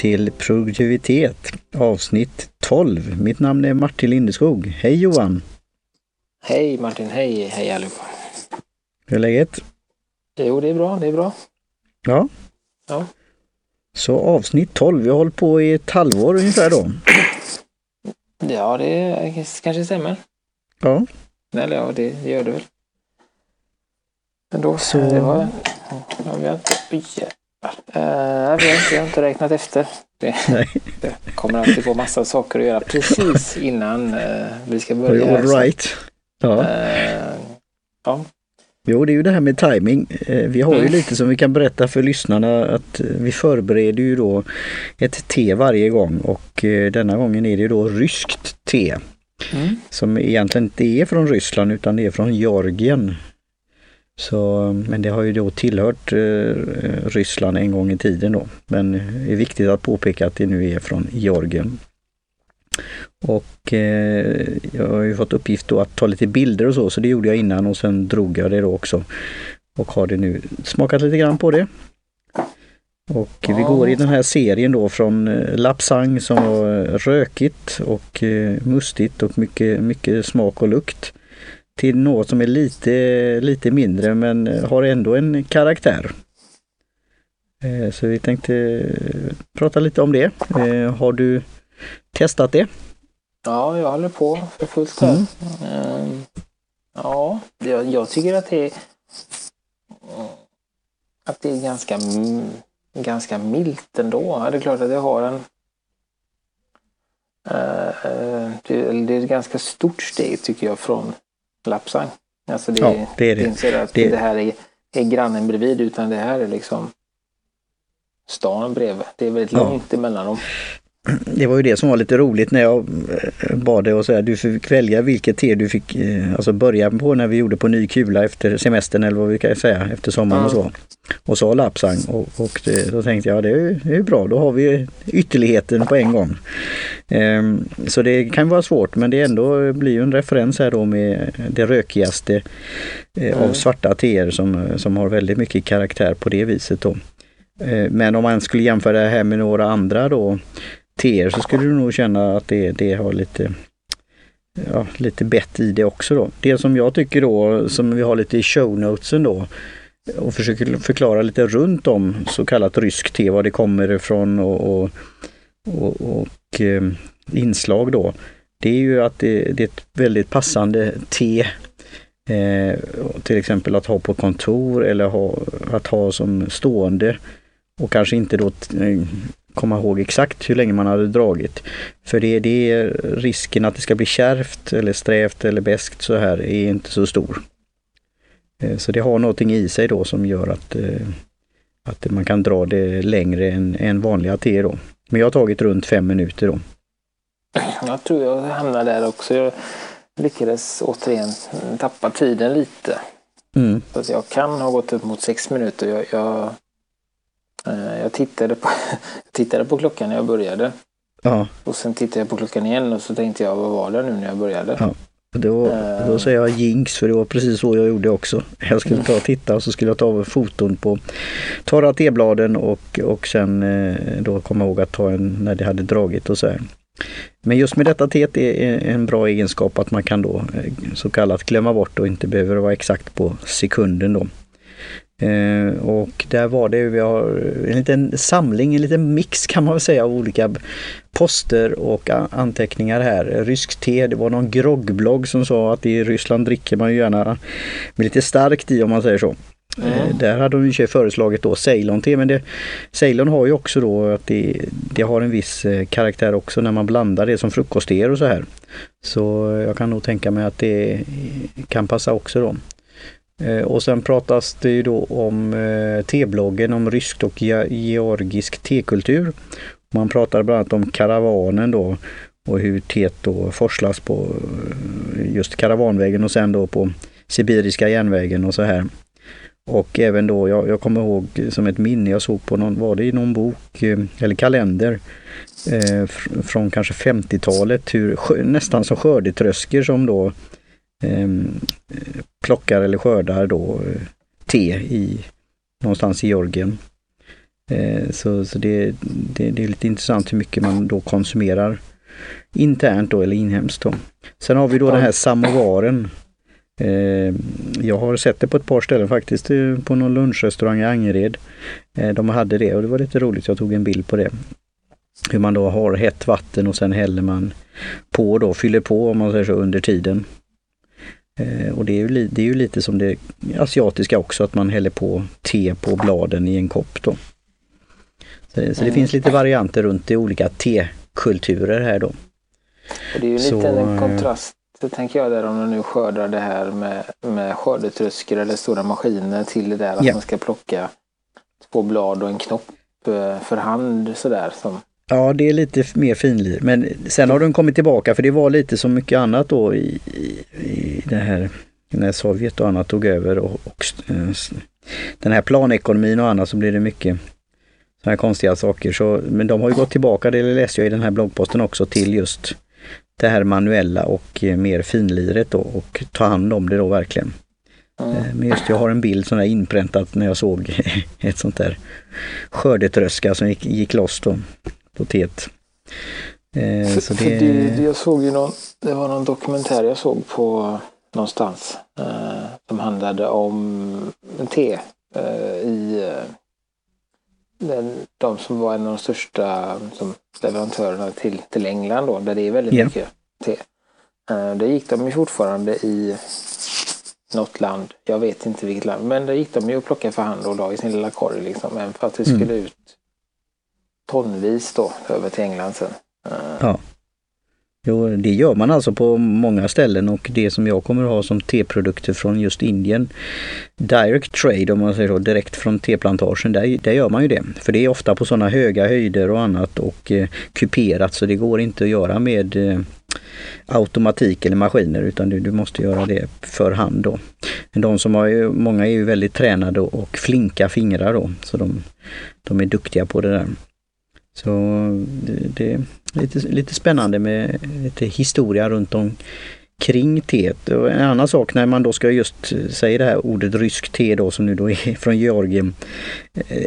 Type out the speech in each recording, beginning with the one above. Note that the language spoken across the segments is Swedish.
till Produktivitet avsnitt 12. Mitt namn är Martin Lindeskog. Hej Johan! Hej Martin, hej, hej allihopa. Hur är läget? Jo, det är bra, det är bra. Ja. Ja. Så avsnitt 12, vi har hållit på i ett halvår ungefär då. Ja, det kanske stämmer. Ja. Eller ja, det gör det väl. Men då Så- Det var, ja, vi har inte... Oj, jävlar. Eh, vi, har inte, räknat efter. Det, det kommer alltid på massa saker att göra precis innan eh, vi ska börja. All right. Ja. Eh, ja, Jo, det är ju det här med timing. Vi har ju Mm. lite som vi kan berätta för lyssnarna att vi förbereder ju då ett te varje gång och denna gången är det då ryskt te mm. som egentligen inte är från Ryssland utan det är från Georgien. Så, men det har ju då tillhört eh, Ryssland en gång i tiden då. Men det är viktigt att påpeka att det nu är från Georgien. Och eh, jag har ju fått uppgift då att ta lite bilder och så, så det gjorde jag innan och sen drog jag det då också. Och har det nu smakat lite grann på det. Och vi går i den här serien då från eh, Lapsang som var rökigt och eh, mustigt och mycket, mycket smak och lukt till något som är lite, lite mindre men har ändå en karaktär. Eh, Så vi tänkte eh, prata lite om det. Eh, Har du testat det? ja, jag håller på för fullt här. Mm. Eh, ja, jag, jag tycker att det är att det är ganska, m- ganska milt ändå. Det är klart att det har en eh, eh, det är ett ganska stort steg tycker jag från Lapsang. Alltså det, Ja, det är det så att Det- det, här är, är grannen bredvid utan det här är liksom stan bredvid. Det är väldigt Ja. långt emellan dem. Det var ju det som var lite roligt när jag eh, bad dig och säga du fick välja vilket te du fick eh, alltså börja på när vi gjorde på ny kula efter semestern eller vad vi kan säga efter sommaren och så. Och sa Lapsang och, och det, då tänkte jag det är ju det är bra, då har vi ytterligheten på en gång. Ehm, så det kan vara svårt men det ändå blir ju en referens här då med det rökigaste eh, av Mm. svarta teer som, som har väldigt mycket karaktär på det viset då. Eh, Men om man skulle jämföra det här med några andra då teer så skulle du nog känna att det, det har lite ja, lite bett i det också då. Det som jag tycker då, som vi har lite i show notesen då och försöker förklara lite runt om så kallat rysk te, var det kommer ifrån och, och, och, och eh, inslag då. Det är ju att det, det är ett väldigt passande te eh, till exempel att ha på kontor eller ha, att ha som stående och kanske inte då eh, komma ihåg exakt hur länge man hade dragit. För det, det är risken att det ska bli kärvt eller strävt eller beskt så här är inte så stor. Eh, Så det har någonting i sig då som gör att, eh, att man kan dra det längre än, än vanliga te då. Men jag har tagit runt fem minuter då. Jag tror jag hamnar där också. Jag lyckades återigen tappa tiden lite. Mm. Så jag kan ha gått upp mot sex minuter. Jag, jag, jag tittade, på, tittade på klockan när jag började. Ja, Och sen tittade jag på klockan igen och så tänkte jag, vad var det nu när jag började? Ja. då, Eh. då säger jag jinx för det var precis så jag gjorde också. Jag skulle ta och titta och så skulle jag ta foton på torra tebladen och, och sen eh, då komma ihåg att ta en när det hade dragit och så här. Men just med detta teet är en bra egenskap att man kan då eh, så kallat glömma bort och inte behöver vara exakt på sekunden då. Eh, och där var det, vi har en liten samling, en liten mix kan man väl säga av olika poster och anteckningar här. Rysk te, det var någon groggblogg som sa att i Ryssland dricker man ju gärna med lite starkt i om man säger så. Mm. Där hade de ju föreslagit då Ceylon-te men det, Ceylon har ju också då att det, det har en viss eh, karaktär också när man blandar det som frukostéer och så här. Så jag kan nog tänka mig att det kan passa också då. Eh, och sen pratas det ju då om eh, tebloggen om ryskt och georgisk tekultur. Man pratar bland annat om karavanen då och hur teet då forslas på eh, just karavanvägen och sen då på Sibiriska järnvägen och så här. Och även då, jag, jag kommer ihåg som ett minne jag såg på någon, var det i någon bok eller kalender eh, fr- från kanske 50-talet, hur nästan som skördetröskor som då eh, plockar eller skördar då eh, te i någonstans i Georgien. Eh, så så det, det, det, är lite intressant hur mycket man då konsumerar internt då eller inhemskt. Då. Sen har vi då den här samovaren. Eh, jag har sett det på ett par ställen faktiskt, på någon lunchrestaurang i Angered. De hade det och det var lite roligt, jag tog en bild på det. Hur man då har hett vatten och sen häller man på då, fyller på om man säger så under tiden. Och det är, ju, det är ju lite som det asiatiska också, att man häller på te på bladen i en kopp då. Så, så det mm. finns lite varianter runt i olika tekulturer här då. Det är ju lite en eh, kontrast, det tänker jag, där om man nu skördar det här med, med skördetröskor eller stora maskiner till det där att ja. man ska plocka två blad och en knopp eh, för hand sådär. Som... Ja, det är lite mer finlir. Men sen har den kommit tillbaka för det var lite som mycket annat då i, i, i det här när Sovjet och annat tog över och, och eh, den här planekonomin och annat så blir det mycket sådana här konstiga saker. Så, men de har ju gått tillbaka, det läste jag i den här bloggposten också, till just det här manuella och eh, mer finliret då och ta hand om det då verkligen. Mm. Men just jag har en bild sån där inpräntat när jag såg ett sånt där skördetröska som gick, gick loss då på teet. Eh, för, så det... Det, jag såg ju någon, det var någon dokumentär jag såg på någonstans eh, som handlade om te eh, i eh, den, de som var en av de största som leverantörerna till, till England då, där det är väldigt yeah. mycket te. Uh, där gick de ju fortfarande i något land, jag vet inte vilket land, men där gick de ju och plockade för hand och la i sin lilla korg liksom, även för att det skulle mm. ut tonvis då över till England sen. Uh, ja. Jo, det gör man alltså på många ställen och det som jag kommer att ha som teprodukter från just Indien, direct trade om man säger så, direkt från teplantagen, där, där gör man ju det. För det är ofta på sådana höga höjder och annat och eh, kuperat så det går inte att göra med eh, automatik eller maskiner utan du, du måste göra det för hand då. De som har ju, många är ju väldigt tränade och flinka fingrar då så de, de är duktiga på det där. Så det, det är lite, lite spännande med lite historia runt omkring teet. Och en annan sak när man då ska just eh, säga det här ordet rysk te då som nu då är från Georgien. Eh,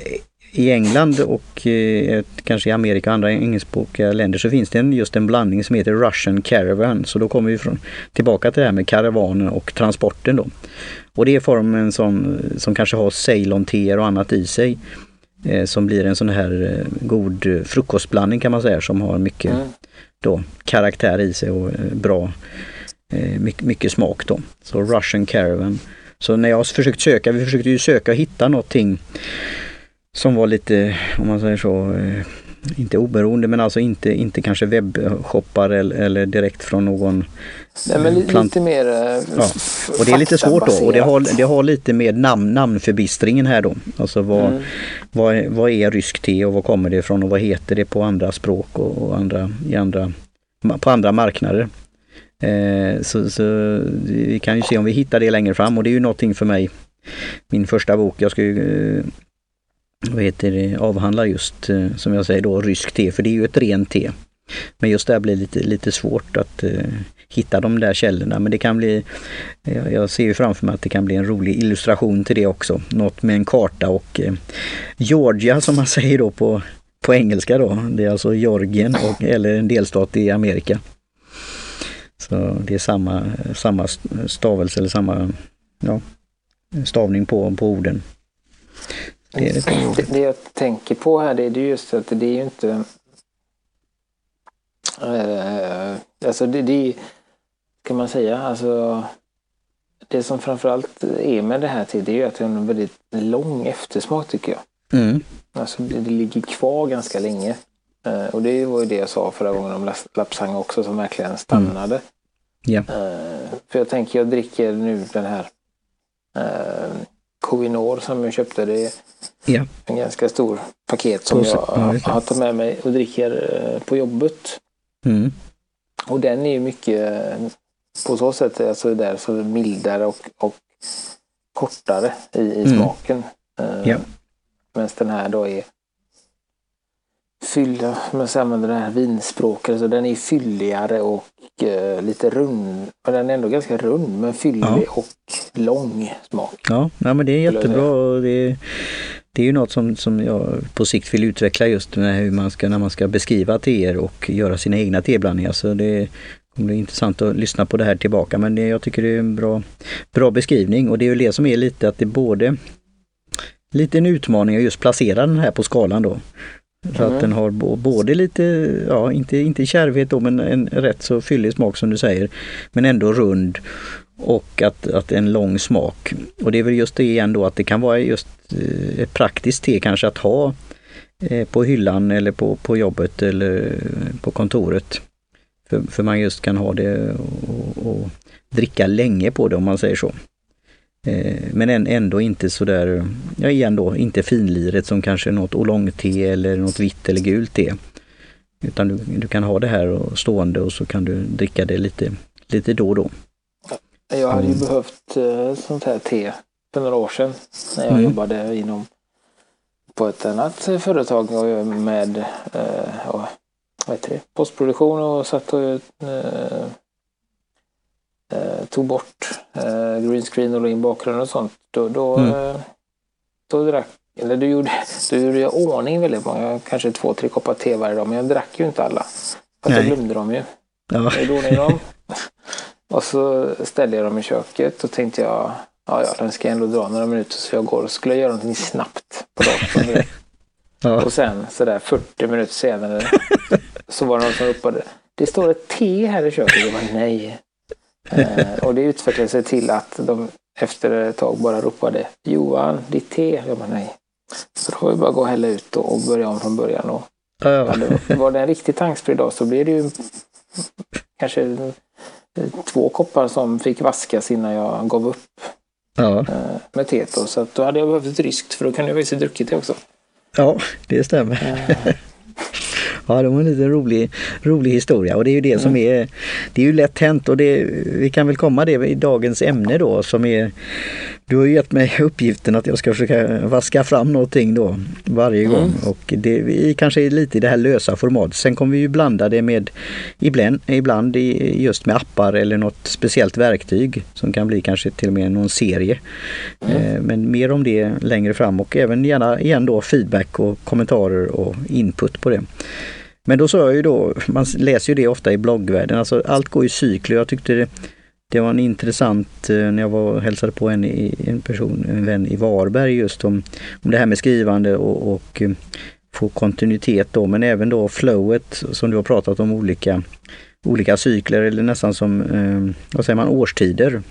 I England och eh, kanske i Amerika och andra engelskspråkiga länder så finns det en, just en blandning som heter Russian Caravan. Så då kommer vi från, tillbaka till det här med karavanen och transporten då. Och det är formen som, som kanske har Ceylon-teer och annat i sig. Eh, som blir en sån här eh, god frukostblandning kan man säga som har mycket mm. då, karaktär i sig och eh, bra, mycket, mycket smak då. Så Russian Caravan. Så när jag har försökt söka, vi försökte ju söka och hitta någonting som var lite, om man säger så, inte oberoende men alltså inte, inte kanske webbshoppar eller, eller direkt från någon Nej, men lite mer ja. Och det är lite svårt då och det har, det har lite med namn, namnförbistringen här då. Alltså vad, mm. vad, vad är rysk te och var kommer det ifrån och vad heter det på andra språk och, och andra, i andra, på andra marknader. Eh, så, så vi kan ju se om vi hittar det längre fram och det är ju någonting för mig. Min första bok, jag ska ju eh, vad heter det, avhandlar just eh, som jag säger då rysk te, för det är ju ett rent te. Men just det blir blir lite, lite svårt att eh, hitta de där källorna. Men det kan bli, jag, jag ser ju framför mig att det kan bli en rolig illustration till det också. Något med en karta och eh, Georgia som man säger då på, på engelska då. Det är alltså Georgien och, eller en delstat i Amerika. Så det är samma, samma stavelse eller samma ja, stavning på, på orden. Det, är det, det, det jag tänker på här det är just att det är ju inte Eh, alltså det, det kan man säga, alltså det som framförallt är med det här till det är ju att det är en väldigt lång eftersmak tycker jag. Mm. Alltså det, det ligger kvar ganska länge. Eh, och det var ju det jag sa förra gången om Lapsang också som verkligen stannade. Mm. Yeah. Eh, för jag tänker jag dricker nu den här eh, Kovinor som jag köpte. Det är yeah. en ganska stor paket som jag har tagit med mig och dricker eh, på jobbet. Mm. Och den är ju mycket på så sätt alltså där så mildare och, och kortare i, i mm. smaken. Uh, ja. Medan den här då är fylla, om jag använder det här vinspråket, alltså den är fylligare och uh, lite rund. Men den är ändå ganska rund men fyllig ja. och lång smak. Ja, ja men det är jättebra. Det är, det är ju något som, som jag på sikt vill utveckla just med hur man ska, när man ska beskriva teer och göra sina egna teblandningar. Så det kommer bli intressant att lyssna på det här tillbaka men det, jag tycker det är en bra, bra beskrivning och det är ju det som är lite att det både lite en utmaning att just placera den här på skalan då. Så mm. att den har både lite, ja inte, inte kärvhet då men en rätt så fyllig smak som du säger. Men ändå rund och att, att en lång smak. Och det är väl just det igen då att det kan vara just eh, ett praktiskt te kanske att ha eh, på hyllan eller på, på jobbet eller på kontoret. För, för man just kan ha det och, och dricka länge på det om man säger så. Eh, men ändå inte sådär, ja igen då, inte finliret som kanske något oolong-te eller något vitt eller gult te. Utan du, du kan ha det här stående och så kan du dricka det lite, lite då och då. Jag hade ju mm. behövt uh, sånt här te för några år sedan när jag mm. jobbade inom på ett annat företag med uh, vad heter det, postproduktion och satt och uh, tog bort green screen och la in bakgrunden och sånt. Då, då, mm. då drack eller du gjorde, du gjorde jag ordning väldigt många, kanske två, tre koppar te varje dag, men jag drack ju inte alla. För att jag glömde dem ju. Ja. Jag gjorde ordning dem. Och så ställde jag dem i köket och tänkte jag, ja, ja den ska ändå dra några minuter så jag går och skulle göra någonting snabbt på datorn. ja. Och sen sådär 40 minuter senare så var det någon som ropade, det står ett te här i köket. Jag bara, nej. Eh, och det utvecklade sig till att de efter ett tag bara ropade, Johan, ditt te. Jag bara, nej. Så då var det bara att gå och hälla ut och börja om från början. Och, ja. var det en riktig tanksprid dag så blev det ju kanske två koppar som fick vaskas innan jag gav upp ja. Eh, med teet. Så att då hade jag behövt ett ryskt för då kan jag faktiskt druckit det också. Ja, det stämmer. Ja. Det var en liten rolig, rolig historia och det är ju det som är, det är ju lätt hänt och det, vi kan väl komma det i dagens ämne då som är, du har gett mig uppgiften att jag ska försöka vaska fram någonting då varje gång mm. och det vi kanske är lite i det här lösa formatet. Sen kommer vi ju blanda det med ibland, ibland just med appar eller något speciellt verktyg som kan bli kanske till och med någon serie. Mm. Men mer om det längre fram och även gärna igen då feedback och kommentarer och input på det. Men då sa jag ju då, man läser ju det ofta i bloggvärlden, alltså allt går i cykler. Jag tyckte det, det var en intressant, eh, när jag var och hälsade på en, en person, en vän i Varberg just om, om det här med skrivande och, och eh, få kontinuitet då, men även då flowet som du har pratat om, olika, olika cykler eller nästan som, eh, vad säger man, årstider.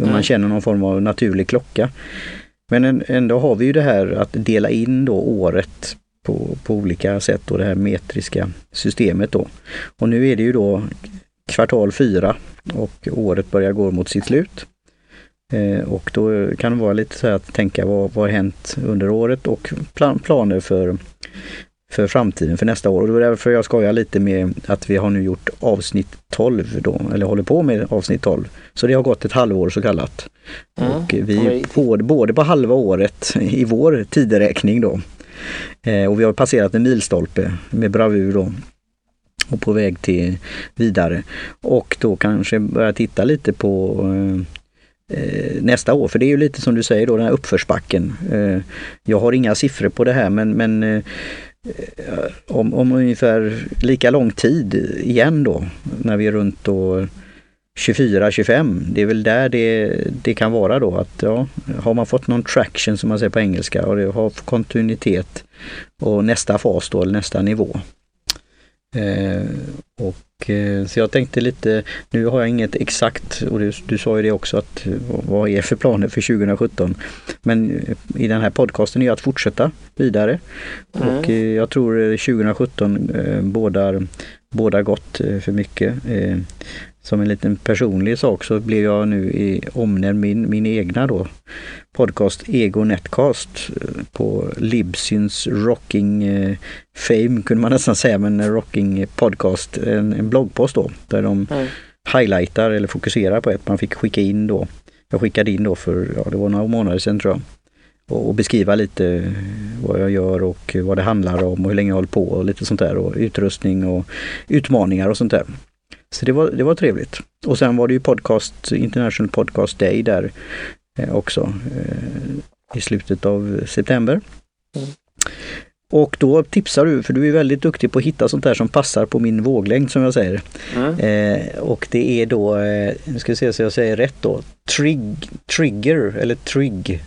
Mm. Man känner någon form av naturlig klocka. Men ändå har vi ju det här att dela in då året på, på olika sätt och det här metriska systemet då. Och nu är det ju då kvartal fyra och året börjar gå mot sitt slut. Eh, och då kan det vara lite så att tänka vad, vad har hänt under året och plan, planer för, för framtiden, för nästa år. Och det var därför jag skojar lite med att vi har nu gjort avsnitt 12 då, eller håller på med avsnitt 12. Så det har gått ett halvår så kallat. Mm. Och vi är både, både på halva året i vår tideräkning då Eh, och vi har passerat en milstolpe med bravur då och på väg till vidare. Och då kanske börja titta lite på eh, eh, nästa år, för det är ju lite som du säger då den här uppförsbacken. Eh, jag har inga siffror på det här men, men eh, om, om ungefär lika lång tid igen då när vi är runt 24-25, det är väl där det, det kan vara då att ja, har man fått någon traction som man säger på engelska och det har kontinuitet och nästa fas då, eller nästa nivå. Eh, och eh, Så jag tänkte lite, nu har jag inget exakt, och du, du sa ju det också, att vad är för planer för 2017? Men i den här podcasten är att fortsätta vidare. Mm. Och eh, jag tror 2017 eh, bådar, bådar gott eh, för mycket. Eh, som en liten personlig sak så blev jag nu i, omnämnd min, min egna då podcast Ego Netcast eh, på Libsyns Rocking eh, Fame kunde man nästan säga, men Rocking Podcast, en, en bloggpost då där de mm. highlightar eller fokuserar på ett man fick skicka in då. Jag skickade in då för, ja det var några månader sedan tror jag. Och, och beskriva lite vad jag gör och vad det handlar om och hur länge jag håller på och lite sånt där och utrustning och utmaningar och sånt där. Så det var, det var trevligt. Och sen var det ju podcast, International Podcast Day där eh, också eh, i slutet av september. Mm. Och då tipsar du, för du är väldigt duktig på att hitta sånt där som passar på min våglängd som jag säger. Mm. Eh, och det är då, eh, nu ska vi se så jag säger rätt då, Trig, Trigger eller Trig.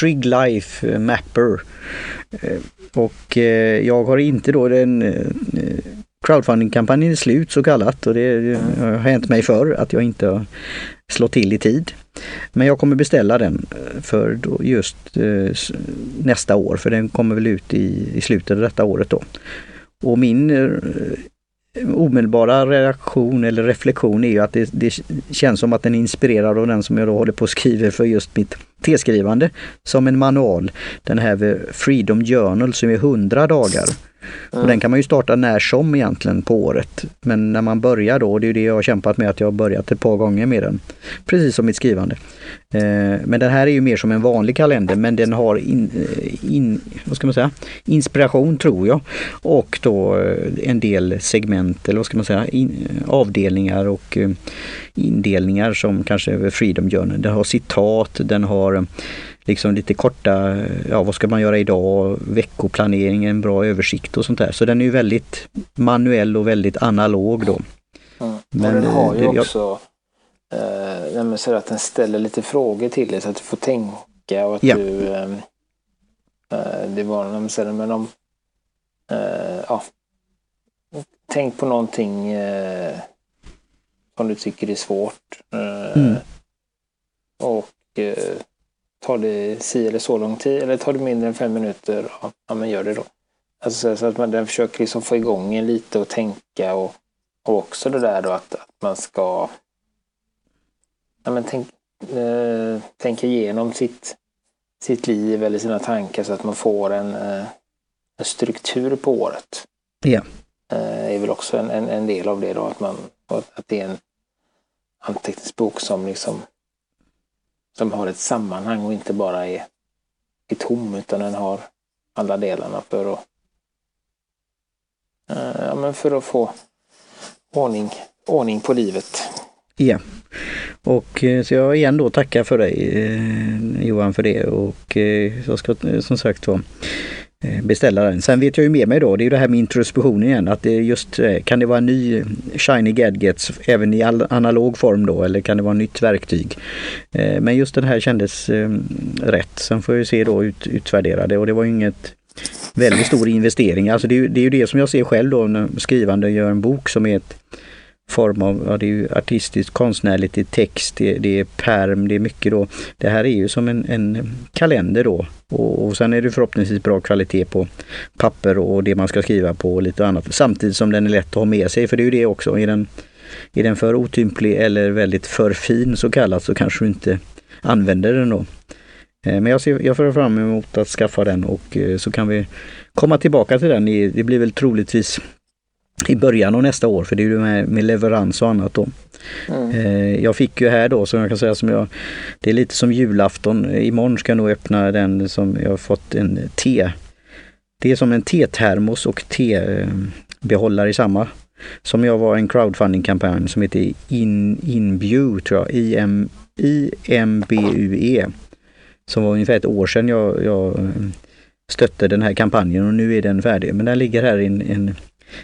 Trig Life Mapper. Eh, och jag har inte då den crowdfundingkampanjen är slut så kallat och det har hänt mig för att jag inte har slått till i tid. Men jag kommer beställa den eh, för just eh, nästa år för den kommer väl ut i, i slutet av detta året då. Och min eh, omedelbara reaktion eller reflektion är ju att det, det, känns som att den är inspirerad av den som jag då håller på att skriva för just mitt T-skrivande som en manual. Den här Freedom Journal som är 100 dagar. Mm. Och den kan man ju starta när som egentligen på året. Men när man börjar då, det är det jag har kämpat med att jag har börjat ett par gånger med den. Precis som mitt skrivande. Eh, men den här är ju mer som en vanlig kalender men den har in, eh, in, vad ska man säga, inspiration tror jag. Och då eh, en del segment eller vad ska man säga, in, avdelningar och indelningar som kanske Freedom gör. Den har citat, den har liksom lite korta, ja vad ska man göra idag, veckoplanering, en bra översikt och sånt där. Så den är ju väldigt manuell och väldigt analog då. Mm. Men den har ju också eh, så att den ställer lite frågor till dig så att du får tänka och att ja. du eh, eh det var man säger men om eh, ja, tänk på någonting eh, som du tycker är svårt. Eh, mm. Och eh, tar det si eller så lång tid eller tar det mindre än fem minuter, ja, men gör det då. Alltså, så att man den försöker liksom få igång en lite och tänka och, och också det där då att, att man ska ja, men tänk, eh, tänka igenom sitt, sitt liv eller sina tankar så att man får en, eh, en struktur på året. Ja. Eh, är väl också en, en, en, del av det då, att, man, att det är en anteckningsbok som liksom som har ett sammanhang och inte bara är, är tom utan den har alla delarna för att, eh, ja, men för att få ordning, ordning på livet. Ja, och eh, så jag igen då tackar för dig eh, Johan för det och eh, jag ska som sagt var Eh, beställa den. Sen vet jag ju med mig då, det är ju det här med introspektionen igen, att det just eh, kan det vara en ny Shiny Gadgets även i analog form då eller kan det vara nytt verktyg? Eh, men just den här kändes rätt. Sen får jag se då ut, utvärdera det och det var ju inget väldigt stor investering. Alltså det det är ju det som jag ser själv då när skrivande gör en bok som är ett form av, ja det är ju artistiskt, konstnärligt, det är text, det, det är perm, det är mycket då. Det här är ju som en, en kalender då. Och, och sen är det förhoppningsvis bra kvalitet på papper och det man ska skriva på och lite annat. Samtidigt som den är lätt att ha med sig, för det är ju det också. Är den, är den för otymplig eller väldigt för fin så kallat så kanske du inte använder den då. Eh, men jag, ser, jag får fram emot att skaffa den och eh, så kan vi komma tillbaka till den. Det blir väl troligtvis i början av nästa år för det är ju med, med leverans och annat då. Mm. Eh, jag fick ju här då som jag kan säga som jag, det är lite som julafton. Imorgon ska jag nog öppna den som jag har fått en te. Det är som en tetermos och tebehållare i samma. Som jag var en crowdfunding-kampanj som heter In, Inbue tror jag, IM, IMBUE. Som var ungefär ett år sedan jag, jag stötte den här kampanjen och nu är den färdig. Men den ligger här i en, en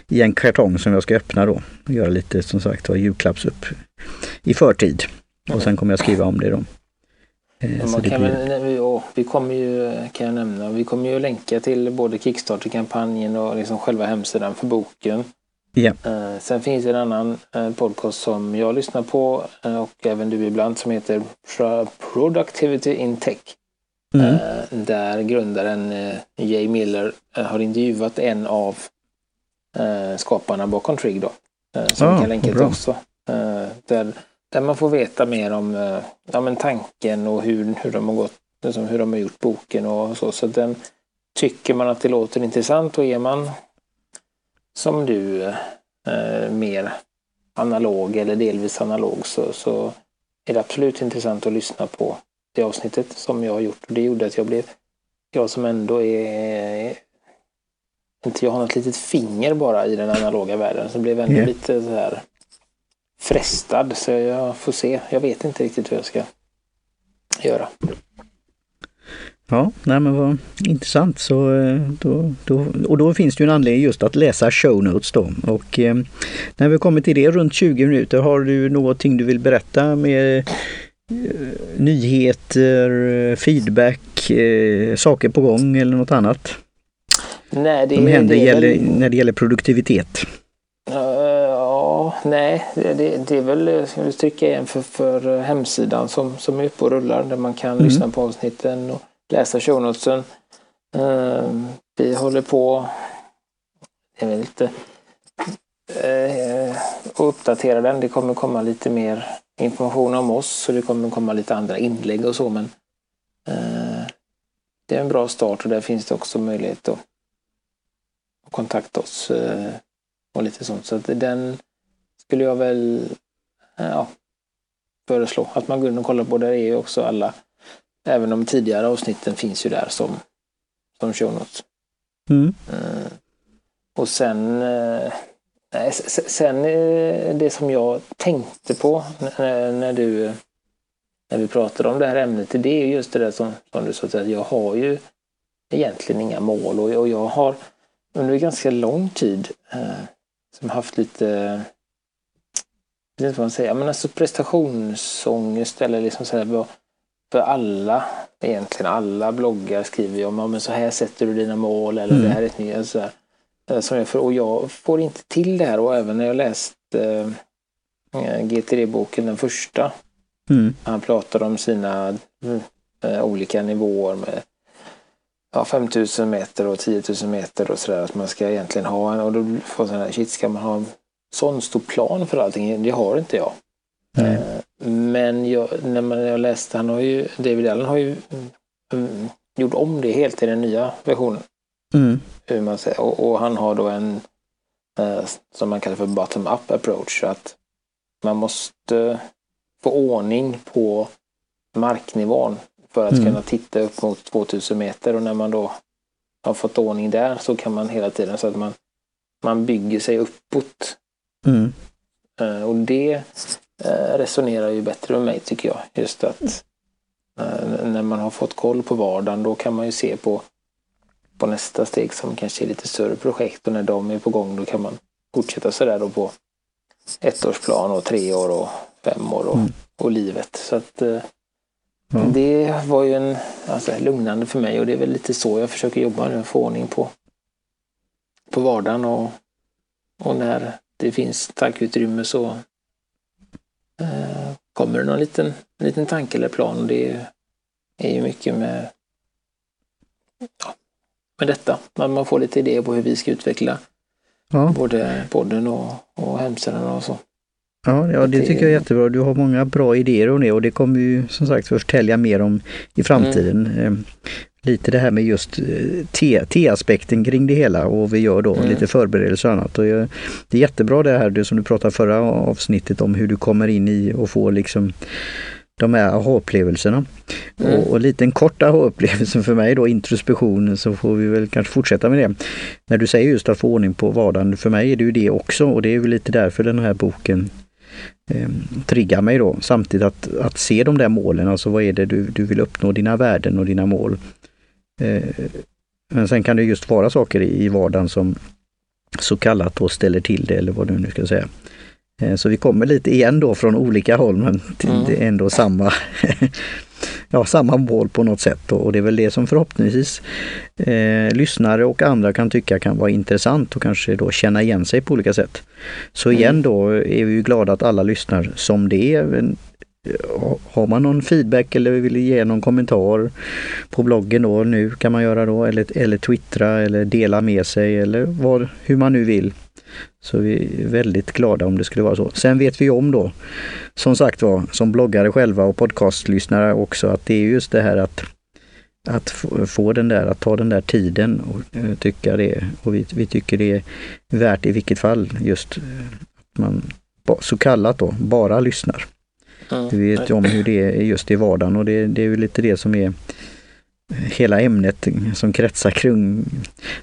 i en kartong som jag ska öppna då och göra lite som sagt var julklappsupp i förtid. Och sen kommer jag skriva om det då. Eh, kan väl, vi kommer ju, kan jag nämna, vi kommer ju länka till både Kickstarter-kampanjen och liksom själva hemsidan för boken. Eh, sen finns det en annan eh, podcast som jag lyssnar på och även du ibland som heter Productivity in Tech. Mm. Där grundaren Jay Miller har intervjuat en av eh, skaparna bakom Trig då. Eh, som ah, vi kan länka till också. Eh, där, där man får veta mer om eh, ja, men tanken och hur, hur de har gått, liksom hur de har gjort boken och så. Så den tycker man att det låter intressant och är man som du eh, mer analog eller delvis analog så, så är det absolut intressant att lyssna på det avsnittet som jag har gjort. Och det gjorde att jag blev, jag som ändå är inte jag har något litet finger bara i den analoga världen så blev jag ändå yeah. lite så här frestad. Så jag får se. Jag vet inte riktigt hur jag ska göra. Ja, nej men vad intressant. Så, eh, då, då, och då finns det ju en anledning just att läsa show notes då. Och eh, när vi kommer till det runt 20 minuter, har du någonting du vill berätta med eh, nyheter, feedback, eh, saker på gång eller något annat? Nej, det, Som händer det gäller, väl, när det gäller produktivitet. Uh, ja, nej, det, det är väl, jag vill trycka igen för, för hemsidan som, som är uppe och rullar där man kan Mm. lyssna på avsnitten och läsa shownotesen. Uh, vi håller på, jag vet inte, uh, och uppdatera den. Det kommer komma lite mer information om oss så det kommer komma lite andra inlägg och så men uh, det är en bra start och där finns det också möjlighet att kontakta oss uh, och lite sånt. Så den skulle jag väl ja, föreslå att man går in och kollar på. Där är ju också alla, även de tidigare avsnitten finns ju där som, som show notes. Mm. Eh, och sen, eh, nej, sen eh, det som jag tänkte på när, när du när vi pratade om det här ämnet, det är ju just det där som, som du sa, att jag har ju egentligen inga mål och, och jag har under ganska lång tid eh, som haft lite, jag vet inte vad man säger, men alltså prestationsångest eller liksom så här, vad- för alla, egentligen alla bloggar skriver ju om, ja, men så här sätter du dina mål eller Mm. det här är ett nytt, så här, eh, som jag, får, och jag får inte till det här och även när jag läste eh, GTD-boken, den första, Mm. han pratar om sina eh, olika nivåer med ja, 5000 meter och 10 000 meter och sådär. Att man ska egentligen ha en, och då får sån här, shit ska man ha en sån stor plan för allting? Det har inte jag. Eh, Men jag, när man, jag läste, han har ju, David Allen har ju mm, mm, gjort om det helt i den nya versionen. Mm. Hur man säger. Och, och han har då en eh, som man kallar för bottom-up approach. Att man måste få ordning på marknivån för att Mm. kunna titta upp mot 2000 meter och när man då har fått ordning där så kan man hela tiden så att man, man bygger sig uppåt. Mm. Eh, Och det eh, resonerar ju bättre med mig tycker jag. Just att eh, när man har fått koll på vardagen då kan man ju se på, på nästa steg som kanske är lite större projekt och när de är på gång då kan man fortsätta sådär då på ettårsplan och tre år och fem år och, Mm. och livet. Så att Ja. det var ju en alltså, lugnande för mig och det är väl lite så jag försöker jobba nu, få ordning på, på vardagen och, och när det finns tankeutrymme så eh, kommer det någon liten, en liten tanke eller plan och det är ju mycket med, ja, med detta. Man, man får lite idéer på hur vi ska utveckla Ja. både podden och, och hemsidan och så. Ja, ja, det Det- tycker jag är jättebra. Du har många bra idéer om det och det kommer ju som sagt förtälja mer om i framtiden. Mm. Eh, Lite det här med just eh, T-aspekten kring det hela och vad vi gör då, Mm. lite förberedelser och annat. Och jag, det är jättebra det här du, som du pratade förra avsnittet om hur du kommer in i och får liksom de här aha-upplevelserna. Mm. Och, och lite en kort aha-upplevelse för mig då, introspektion, så får vi väl kanske fortsätta med det. När du säger just att få ordning på vardagen, för mig är det ju det också och det är väl lite därför den här boken eh, triggar mig då. Samtidigt att, att se de där målen, alltså vad är det du, du vill uppnå, dina värden och dina mål. Eh, men sen kan det just vara saker i, vardagen som så kallat då ställer till det eller vad du nu ska säga. Eh, Så vi kommer lite igen då från olika håll men Mm. det är ändå samma, ja, samma mål på något sätt och det är väl det som förhoppningsvis eh, lyssnare och andra kan tycka kan vara intressant och kanske då känna igen sig på olika sätt. Så igen Mm. då är vi glada att alla lyssnar som det är. Eh, Har man någon feedback eller vill ge någon kommentar på bloggen då nu kan man göra då eller, eller twittra eller dela med sig eller vad, hur man nu vill. Så vi är väldigt glada om det skulle vara så. Sen vet vi om då, som sagt var, som bloggare själva och podcastlyssnare också, att det är just det här att att få, den där, att ta den där tiden och eh, tycka det. Och vi, vi tycker det är värt i vilket fall just eh, att man ba- så kallat då bara lyssnar. Mm. Vi vet ju om hur det är just i vardagen och det, det är ju lite det som är hela ämnet som kretsar kring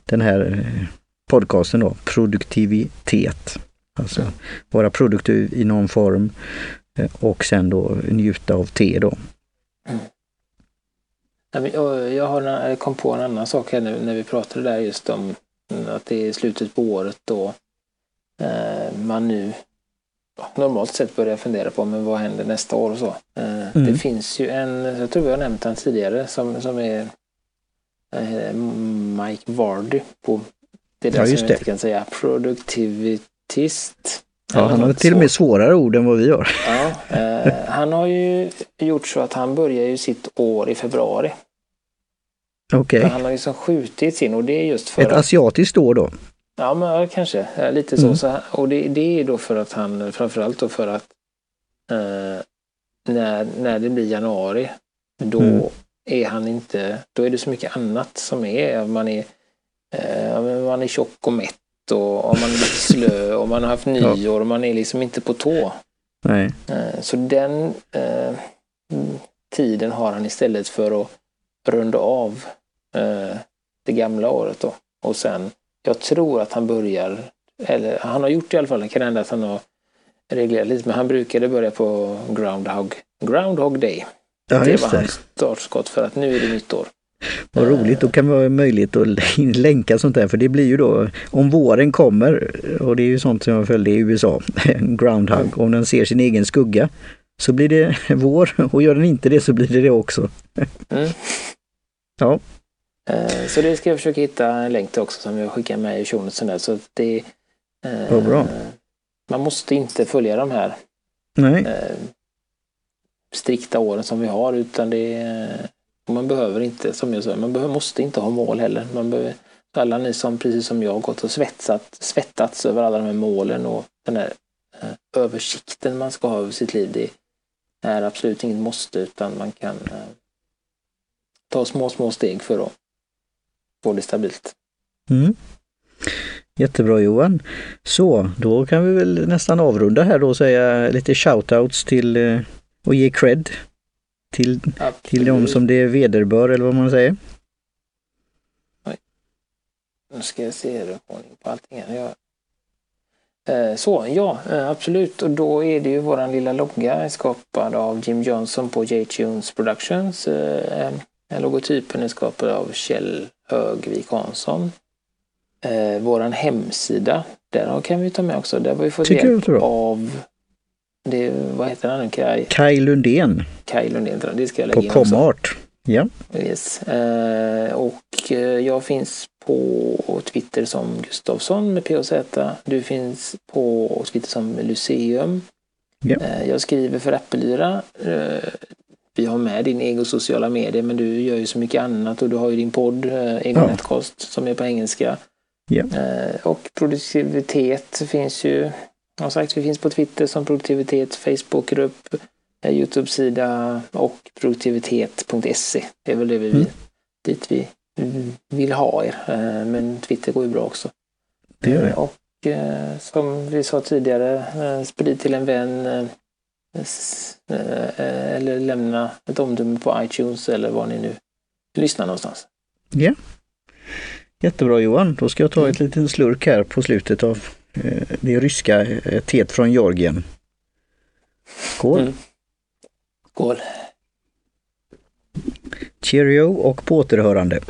den här eh, podcasten då, produktivitet. Alltså vara produktiv i någon form eh, och sen då njuta av te då. Jag har, kom på en annan sak här nu när vi pratade där just om att det är slutet på året då man nu normalt sett börjar fundera på men vad händer nästa år och så. Mm. Det finns ju en, jag tror vi har nämnt den tidigare, som, som är Mike Vardy på det där ja, som jag inte kan säga, produktivitist. Ja, han har till och med svårare ord än vad vi har. Ja, eh, han har ju gjort så att han börjar ju sitt år i februari. Okej. Okay. Han har liksom skjutit sin och det är just för Ett att... asiatiskt år då? Ja, men kanske lite så. Mm. så och det, det, är då för att han, framförallt då för att eh, när, när det blir januari, då mm. är han inte, då är det så mycket annat som är, man är, eh, man är tjock och mätt och, och man är lite slö och man har haft nyår och man är liksom inte på tå. Nej. Eh, så den eh, tiden har han istället för att runda av eh, det gamla året då. Och sen, jag tror att han börjar, eller han har gjort det i alla fall, det kan hända att han har reglerat lite, men han brukade börja på Groundhog, Groundhog Day. Ja, det var hans startskott för att nu är det nytt år. Vad roligt, då kan vi ha möjlighet att länka sånt där för det blir ju då om våren kommer och det är ju sånt som jag följde i USA, groundhog, om den ser sin egen skugga så blir det vår och gör den inte det så blir det det också. Mm. Ja. Eh, så det ska jag försöka hitta en länk till också som jag skickar med i där. Så det, Vad bra. Man måste inte följa de här Nej. strikta åren som vi har utan det man behöver inte, som jag sa, man behöver, måste inte ha mål heller. Man behöver, alla ni som precis som jag gått och svetsat, svettats över alla de här målen och den här eh, översikten man ska ha över sitt liv. Det är absolut inget måste utan man kan eh, ta små, små steg för att få det stabilt. Mm. Jättebra Johan. Så, då kan vi väl nästan avrunda här då och säga lite shoutouts till eh, och ge cred till, till de som det vederbör eller vad man säger. Oj. Nu ska jag se hur ordning på allting här. Jag... Eh, så, ja eh, absolut och då är det ju våran lilla logga skapad av Jim Johnson på J-Tunes Productions. Eh, logotypen är skapad av Kjell Högvik Hansson. våran hemsida, där kan vi ta med också. Där har vi fått Tycker hjälp av det, vad heter han nu? Kai? Kai Lundén. Kai Lundén, det ska jag lägga in På Comart. Ja. Yes. Eh, och eh, jag finns på Twitter som Gustavsson med POZ. Du finns på Twitter som Luseum. Ja. Eh, jag skriver för Appelyra. Eh, vi har med din egen sociala medier men du gör ju så mycket annat och du har ju din podd, eh, Egen ja. Netkost, som är på engelska. Ja. Eh, och produktivitet finns ju som sagt, vi finns på Twitter som produktivitet, Facebookgrupp, eh, Youtube-sida och produktivitet.se. Det är väl det vi, mm. dit vi vill ha er. Eh, men Twitter går ju bra också. Det gör det. Och eh, som vi sa tidigare, sprid till en vän eller lämna ett omdöme på iTunes eller var ni nu lyssnar någonstans. Ja. Jättebra Johan, då ska jag ta ett litet slurk här på slutet av Eh, det ryska eh, teet från Georgien. Skål! Mm. Skål! Cheerio och på återhörande.